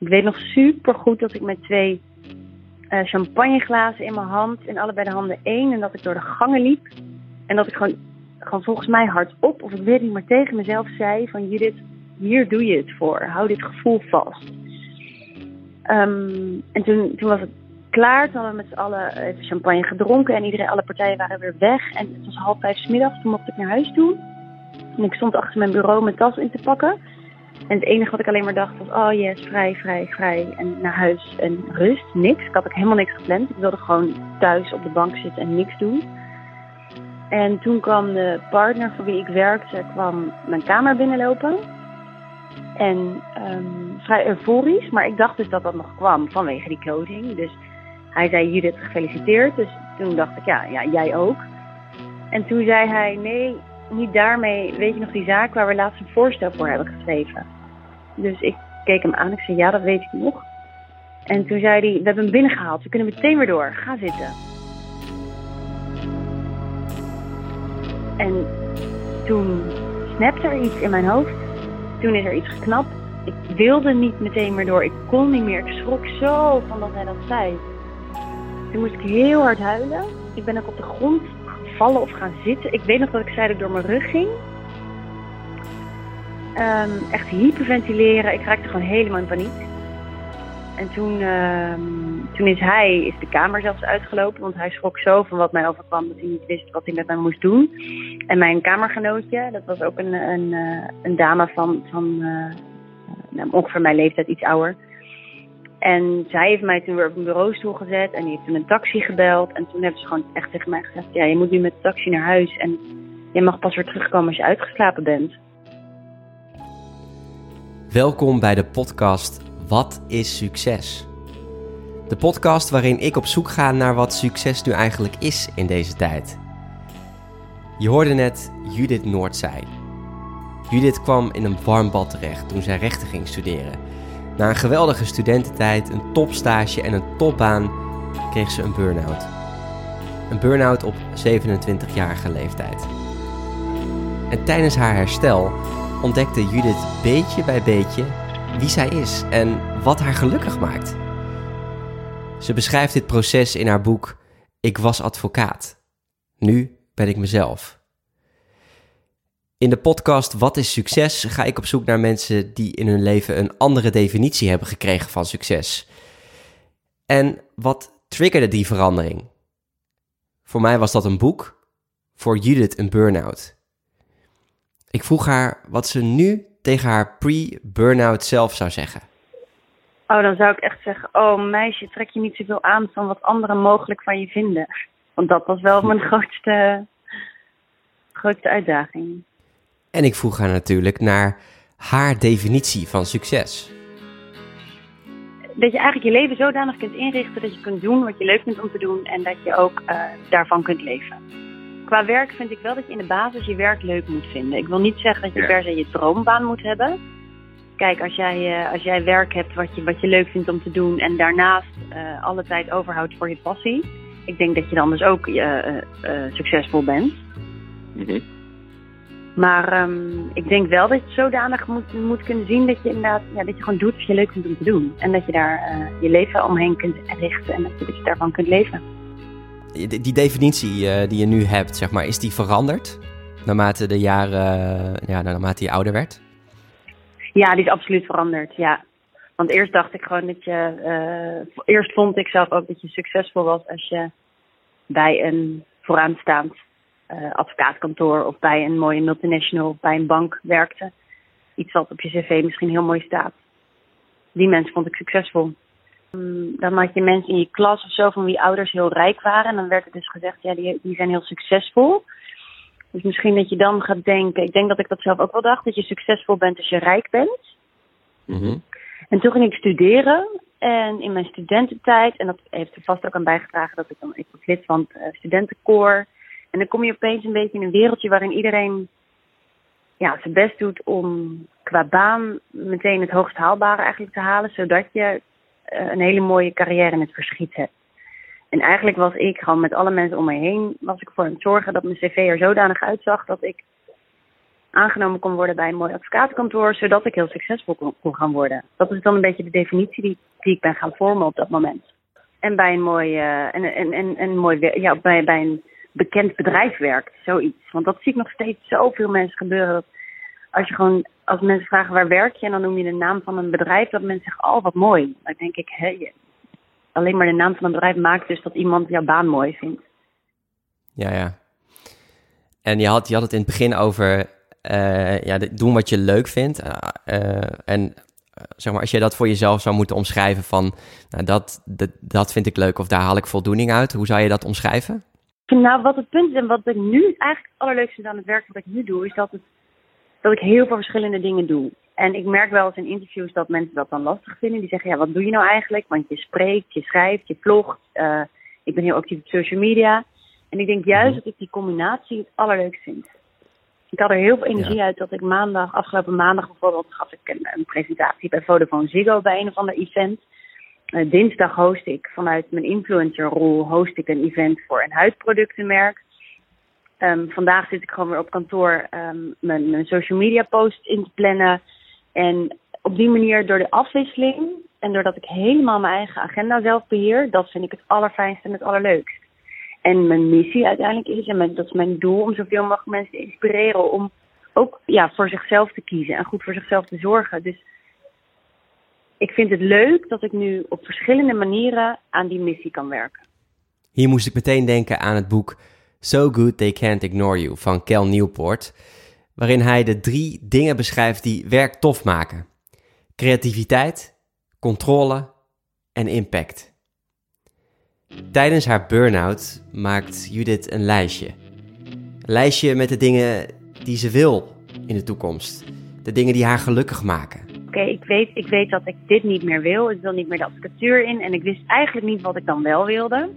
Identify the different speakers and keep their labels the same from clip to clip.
Speaker 1: Ik weet nog super goed dat ik met twee uh, champagneglazen in mijn hand, in allebei de handen één, en dat ik door de gangen liep. En dat ik gewoon, gewoon volgens mij hardop, of ik weet niet, maar tegen mezelf zei van Judith, hier doe je het voor. Hou dit gevoel vast. Um, en toen, toen was het klaar. Toen hadden we met z'n allen even champagne gedronken. En iedereen, alle partijen waren weer weg. En het was half vijf s middags. Toen mocht ik naar huis toe. En ik stond achter mijn bureau mijn tas in te pakken. En het enige wat ik alleen maar dacht was, oh yes, vrij, vrij, vrij. En naar huis en rust, niks. Ik had ook helemaal niks gepland. Ik wilde gewoon thuis op de bank zitten en niks doen. En toen kwam de partner voor wie ik werkte, kwam mijn kamer binnenlopen. En um, vrij euforisch, maar ik dacht dus dat dat nog kwam vanwege die closing. Dus hij zei Judith gefeliciteerd. Dus toen dacht ik, ja, ja, jij ook. En toen zei hij, nee, niet daarmee. Weet je nog die zaak waar we laatst een voorstel voor hebben geschreven? Dus ik keek hem aan. Ik zei, ja, dat weet ik nog. En toen zei hij, we hebben hem binnengehaald. We kunnen meteen weer door. Ga zitten. En toen snapte er iets in mijn hoofd. Toen is er iets geknapt. Ik wilde niet meteen meer door. Ik kon niet meer. Ik schrok zo van dat hij dat zei. Toen moest ik heel hard huilen. Ik ben ook op de grond gevallen of gaan zitten. Ik weet nog dat ik zei dat door mijn rug ging. Um, echt hyperventileren. Ik raakte gewoon helemaal in paniek. En toen, um, toen is hij is de kamer zelfs uitgelopen. Want hij schrok zo van wat mij overkwam dat hij niet wist wat hij met mij moest doen. En mijn kamergenootje, dat was ook een, een, eh, een dame van, van uh, nou, ongeveer mijn leeftijd, iets ouder. En zij heeft mij toen weer op een bureaustoel gezet en die heeft toen een taxi gebeld. En toen hebben ze gewoon echt tegen mij gezegd: Ja, je moet nu met de taxi naar huis en je mag pas weer terugkomen als je uitgeslapen bent.
Speaker 2: Welkom bij de podcast Wat is succes? De podcast waarin ik op zoek ga naar wat succes nu eigenlijk is in deze tijd. Je hoorde net Judith Noordzij. Judith kwam in een warm bad terecht toen zij rechten ging studeren. Na een geweldige studententijd, een topstage en een topbaan kreeg ze een burn-out. Een burn-out op 27-jarige leeftijd. En tijdens haar herstel ontdekte Judith beetje bij beetje wie zij is en wat haar gelukkig maakt. Ze beschrijft dit proces in haar boek Ik was advocaat. Nu ben ik mezelf. In de podcast Wat is succes ga ik op zoek naar mensen die in hun leven een andere definitie hebben gekregen van succes. En wat triggerde die verandering? Voor mij was dat een boek, voor Judith een burn-out. Ik vroeg haar wat ze nu tegen haar pre-burn-out zelf zou zeggen.
Speaker 1: Oh, dan zou ik echt zeggen: Oh, meisje, trek je niet zoveel aan van wat anderen mogelijk van je vinden. Want dat was wel mijn grootste, grootste uitdaging.
Speaker 2: En ik vroeg haar natuurlijk naar haar definitie van succes.
Speaker 1: Dat je eigenlijk je leven zodanig kunt inrichten dat je kunt doen wat je leuk vindt om te doen en dat je ook uh, daarvan kunt leven. Qua werk vind ik wel dat je in de basis je werk leuk moet vinden. Ik wil niet zeggen dat je per se je droombaan moet hebben. Kijk, als jij, uh, als jij werk hebt wat je, wat je leuk vindt om te doen en daarnaast uh, alle tijd overhoudt voor je passie. Ik denk dat je dan dus ook succesvol bent. Mm -hmm. Maar um, ik denk wel dat je zodanig moet, moet kunnen zien dat je inderdaad ja, dat je gewoon doet wat je leuk vindt om te doen. En dat je daar je leven omheen kunt richten en dat je daarvan kunt leven.
Speaker 2: Die, definitie uh, die je nu hebt, zeg maar, is die veranderd naarmate de jaren, ja, naarmate je ouder werd?
Speaker 1: Ja, die is absoluut veranderd, ja. Want eerst dacht ik gewoon dat je, uh, eerst vond ik zelf ook dat je succesvol was als je bij een vooraanstaand uh, advocaatkantoor of bij een mooie multinational bij een bank werkte. Iets wat op je cv misschien heel mooi staat. Die mensen vond ik succesvol. Um, dan had je mensen in je klas of zo van wie ouders heel rijk waren. En dan werd er dus gezegd, ja, die, die zijn heel succesvol. Dus misschien dat je dan gaat denken, ik denk dat ik dat zelf ook wel dacht, dat je succesvol bent als je rijk bent. Mm -hmm. En toen ging ik studeren. En in mijn studententijd, en dat heeft er vast ook aan bijgedragen dat ik dan, ik was lid van het uh, studentenkoor. En dan kom je opeens een beetje in een wereldje waarin iedereen ja, zijn best doet om qua baan meteen het hoogst haalbare eigenlijk te halen, zodat je een hele mooie carrière in het verschiet hebt. En eigenlijk was ik gewoon met alle mensen om me heen, was ik voor het zorgen dat mijn cv er zodanig uitzag dat ik aangenomen kon worden bij een mooi advocatenkantoor, zodat ik heel succesvol kon, gaan worden. Dat is dan een beetje de definitie die, die ik ben gaan vormen op dat moment. En bij een mooi, uh, en, en, en, en mooi ja, bij, bij een bekend bedrijf werkt, zoiets. Want dat zie ik nog steeds zoveel mensen gebeuren. Dat als je gewoon, als mensen vragen waar werk je en dan noem je de naam van een bedrijf, dat mensen zeggen, oh wat mooi. Dan denk ik, hé, alleen maar de naam van een bedrijf maakt dus dat iemand jouw baan mooi vindt.
Speaker 2: Ja, ja. En je had, je had het in het begin over uh, ja, doen wat je leuk vindt. Uh, en zeg maar, als je dat voor jezelf zou moeten omschrijven van nou, dat, dat, dat vind ik leuk of daar haal ik voldoening uit, hoe zou je dat omschrijven?
Speaker 1: Nou, wat het punt is en wat ik nu eigenlijk het allerleukste aan het werk wat ik nu doe, is dat, het, dat ik heel veel verschillende dingen doe. En ik merk wel eens in interviews dat mensen dat dan lastig vinden. Die zeggen, ja, wat doe je nou eigenlijk? Want je spreekt, je schrijft, je vlogt. Uh, ik ben heel actief op social media. En ik denk juist mhm. dat ik die combinatie het allerleukst vind. Ik had er heel veel energie uit dat ik maandag, afgelopen maandag bijvoorbeeld, gaf ik een, een presentatie bij Vodafone Ziggo bij een of ander event. Uh, dinsdag host ik vanuit mijn influencerrol host ik een event voor een huidproductenmerk. Um, vandaag zit ik gewoon weer op kantoor um, mijn, mijn, social media post in te plannen. En op die manier, door de afwisseling en doordat ik helemaal mijn eigen agenda zelf beheer, dat vind ik het allerfijnste en het allerleukst. En mijn missie uiteindelijk is, en dat is mijn doel, om zoveel mogelijk mensen te inspireren om ook ja, voor zichzelf te kiezen en goed voor zichzelf te zorgen. Dus ik vind het leuk dat ik nu op verschillende manieren aan die missie kan werken.
Speaker 2: Hier moest ik meteen denken aan het boek So Good They Can't Ignore You van Kel Newport, waarin hij de drie dingen beschrijft die werk tof maken: creativiteit, controle en impact. Tijdens haar burn-out maakt Judith een lijstje. Een lijstje met de dingen die ze wil in de toekomst. De dingen die haar gelukkig maken.
Speaker 1: Oké, ik, weet, ik weet dat ik dit niet meer wil. Ik wil niet meer de advocatuur in. En ik wist eigenlijk niet wat ik dan wel wilde.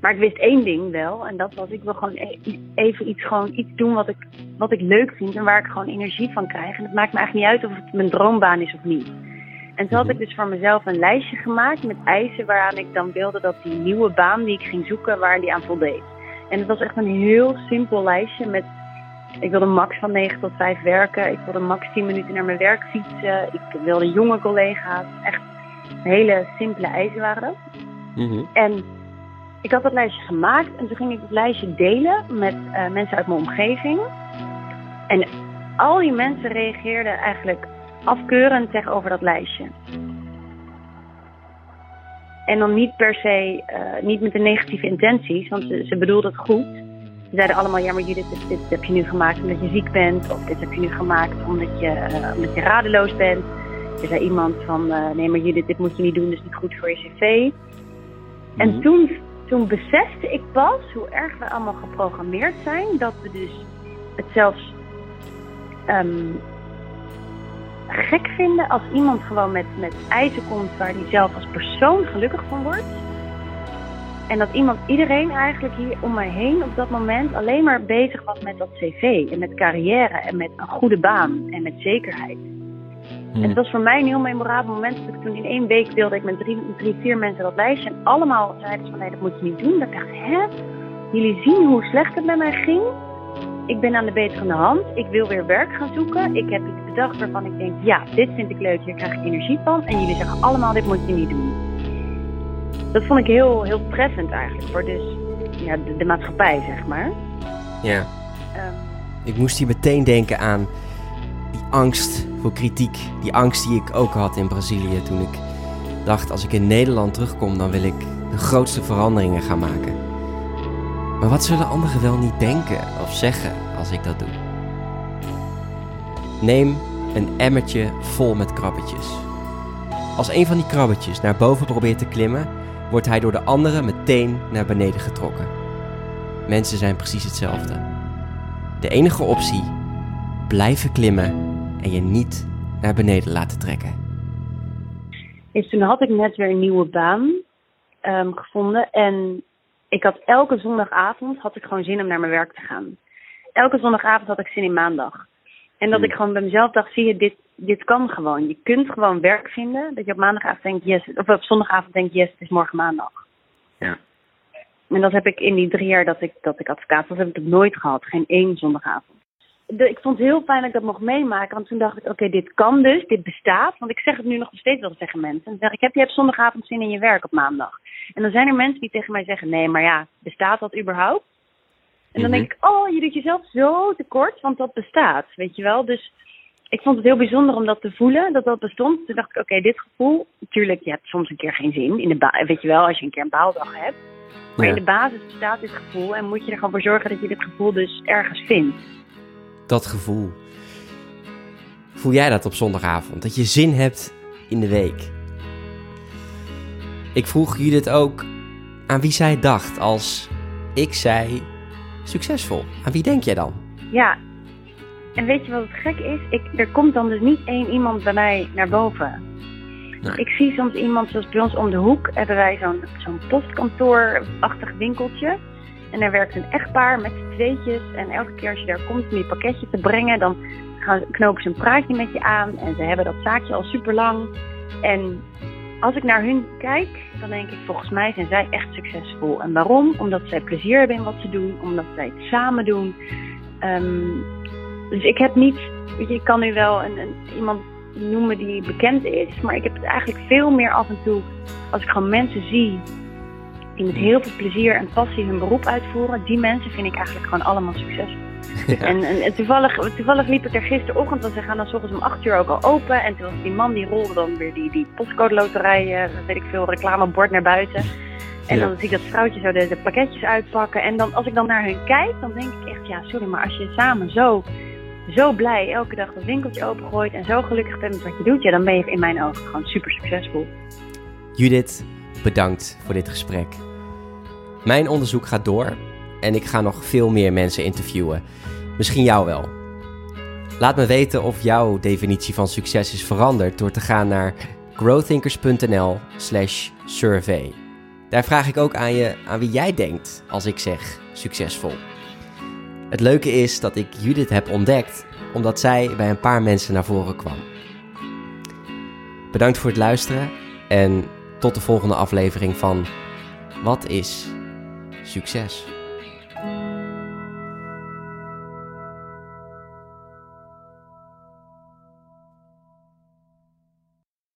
Speaker 1: Maar ik wist één ding wel. En dat was, ik wil gewoon e-, even iets, gewoon iets doen wat ik, wat ik leuk vind. En waar ik gewoon energie van krijg. En het maakt me eigenlijk niet uit of het mijn droombaan is of niet. En zo had ik dus voor mezelf een lijstje gemaakt met eisen waaraan ik dan wilde dat die nieuwe baan die ik ging zoeken, waar die aan voldeed. En het was echt een heel simpel lijstje met, ik wilde max van 9 tot 5 werken, ik wilde max 10 minuten naar mijn werk fietsen, ik wilde jonge collega's, echt hele simpele eisen waren dat. Mhm. En ik had dat lijstje gemaakt en toen ging ik het lijstje delen met uh, mensen uit mijn omgeving. En al die mensen reageerden eigenlijk afkeurend tegenover dat lijstje. En dan niet per se, uh, niet met de negatieve intenties, want ze, ze bedoelden het goed. Ze zeiden allemaal, ja maar Judith, dit, dit heb je nu gemaakt omdat je ziek bent. Of dit heb je nu gemaakt omdat je, uh, omdat je radeloos bent. Er zei iemand van, uh, nee maar Judith, dit moet je niet doen, is niet goed voor je cv. En mhm. toen, toen besefte ik pas hoe erg we allemaal geprogrammeerd zijn. Dat we dus het zelfs um, gek vinden als iemand gewoon met, met eisen komt waar hij zelf als persoon gelukkig van wordt. En dat iemand, iedereen eigenlijk hier om mij heen op dat moment alleen maar bezig was met dat cv en met carrière en met een goede baan en met zekerheid. Hmm. En het was voor mij een heel memorabel moment dat ik toen in één week deelde ik met drie, drie, vier mensen dat lijstje. En allemaal zeiden ze van nee, dat moet je niet doen. Dat ik dacht, hè? Jullie zien hoe slecht het met mij ging ik ben aan de beterende hand. Ik wil weer werk gaan zoeken. Ik heb iets bedacht waarvan ik denk, ja, dit vind ik leuk, hier krijg ik energie van. En jullie zeggen allemaal, dit moet je niet doen. Dat vond ik heel, heel treffend eigenlijk voor dus, ja, de, maatschappij, zeg maar.
Speaker 2: Ja. Um, ik moest hier meteen denken aan angst voor kritiek. Die angst die ik ook had in Brazilië toen ik dacht, als ik in Nederland terugkom, dan wil ik de grootste veranderingen gaan maken. Maar wat zullen anderen wel niet denken of zeggen als ik dat doe? Neem een emmertje vol met krabbetjes. Als een van die krabbetjes naar boven probeert te klimmen, wordt hij door de anderen meteen naar beneden getrokken. Mensen zijn precies hetzelfde. De enige optie: blijven klimmen en je niet naar beneden laten trekken.
Speaker 1: Is toen had ik net weer een nieuwe baan um, gevonden en ik had elke zondagavond had ik gewoon zin om naar mijn werk te gaan. Elke zondagavond had ik zin in maandag. En dat hmm. ik gewoon bij mezelf dacht, zie je, dit, dit kan gewoon. Je kunt gewoon werk vinden. Dat je op maandagavond denkt, yes. Of op zondagavond denkt, yes, het is morgen maandag.
Speaker 2: Ja.
Speaker 1: En dat heb ik in die drie jaar dat ik, dat ik advocaat was, heb ik het nooit gehad. Geen één zondagavond. De, ik vond het heel fijn dat ik dat mocht meemaken. Want toen dacht ik, oké, dit kan dus, dit bestaat. Want ik zeg het nu nog steeds wel tegen mensen. En dan zeg ik, heb je hebt zondagavond zin in je werk op maandag? En dan zijn er mensen die tegen mij zeggen, nee, maar ja, bestaat dat überhaupt? En dan
Speaker 2: Mhm.
Speaker 1: denk ik, oh, je doet jezelf zo tekort, want dat bestaat, weet je wel. Dus ik vond het heel bijzonder om dat te voelen, dat dat bestond. Toen dacht ik, oké, dit gevoel, natuurlijk, je hebt soms een keer geen zin. In de weet je wel, als je een keer een baaldag hebt. Maar
Speaker 2: Ja.
Speaker 1: in de basis bestaat dit gevoel en moet je er gewoon voor zorgen dat je dit gevoel dus ergens vindt.
Speaker 2: Dat gevoel. Voel jij dat op zondagavond? Dat je zin hebt in de week? Ik vroeg Judith ook aan wie zij dacht als ik zei succesvol. Aan wie denk jij dan?
Speaker 1: Ja, en weet je wat het gek is? Ik, er komt dan dus niet één iemand bij mij naar boven.
Speaker 2: Nee.
Speaker 1: Ik zie soms iemand, zoals bij ons om de hoek, hebben wij zo'n zo'n postkantoorachtig winkeltje. En daar werkt een echtpaar met z'n tweetjes. En elke keer als je daar komt om je pakketje te brengen, dan gaan, knopen ze een praatje met je aan. En ze hebben dat zaakje al super lang. En als ik naar hun kijk, dan denk ik, volgens mij zijn zij echt succesvol. En waarom? Omdat zij plezier hebben in wat ze doen, omdat zij het samen doen. Ehm, dus ik heb niet, weet je, ik kan nu wel een, iemand noemen die bekend is, maar ik heb het eigenlijk veel meer af en toe als ik gewoon mensen zie die met heel veel plezier en passie hun beroep uitvoeren. Die mensen vind ik eigenlijk gewoon allemaal succesvol. En, en, en toevallig, toevallig liep ik er gisterochtend, want ze gaan dan ochtends om 8 uur ook al open. En toen was die man die rolde dan weer die, die postcode loterij, eh, weet ik veel, reclamebord naar buiten. En
Speaker 2: Ja.
Speaker 1: dan zie ik dat vrouwtje zo de, de pakketjes uitpakken. En dan, als ik dan naar hun kijk, dan denk ik echt, ja, sorry, maar als je samen zo, zo blij elke dag dat winkeltje opengooit en zo gelukkig bent met wat je doet, ja, dan ben je in mijn ogen gewoon super succesvol.
Speaker 2: Judith, bedankt voor dit gesprek. Mijn onderzoek gaat door en ik ga nog veel meer mensen interviewen. Misschien jou wel. Laat me weten of jouw definitie van succes is veranderd door te gaan naar growthinkers.nl/slash survey. Daar vraag ik ook aan je aan wie jij denkt als ik zeg succesvol. Het leuke is dat ik Judith heb ontdekt omdat zij bij een paar mensen naar voren kwam. Bedankt voor het luisteren en tot de volgende aflevering van Wat is succes?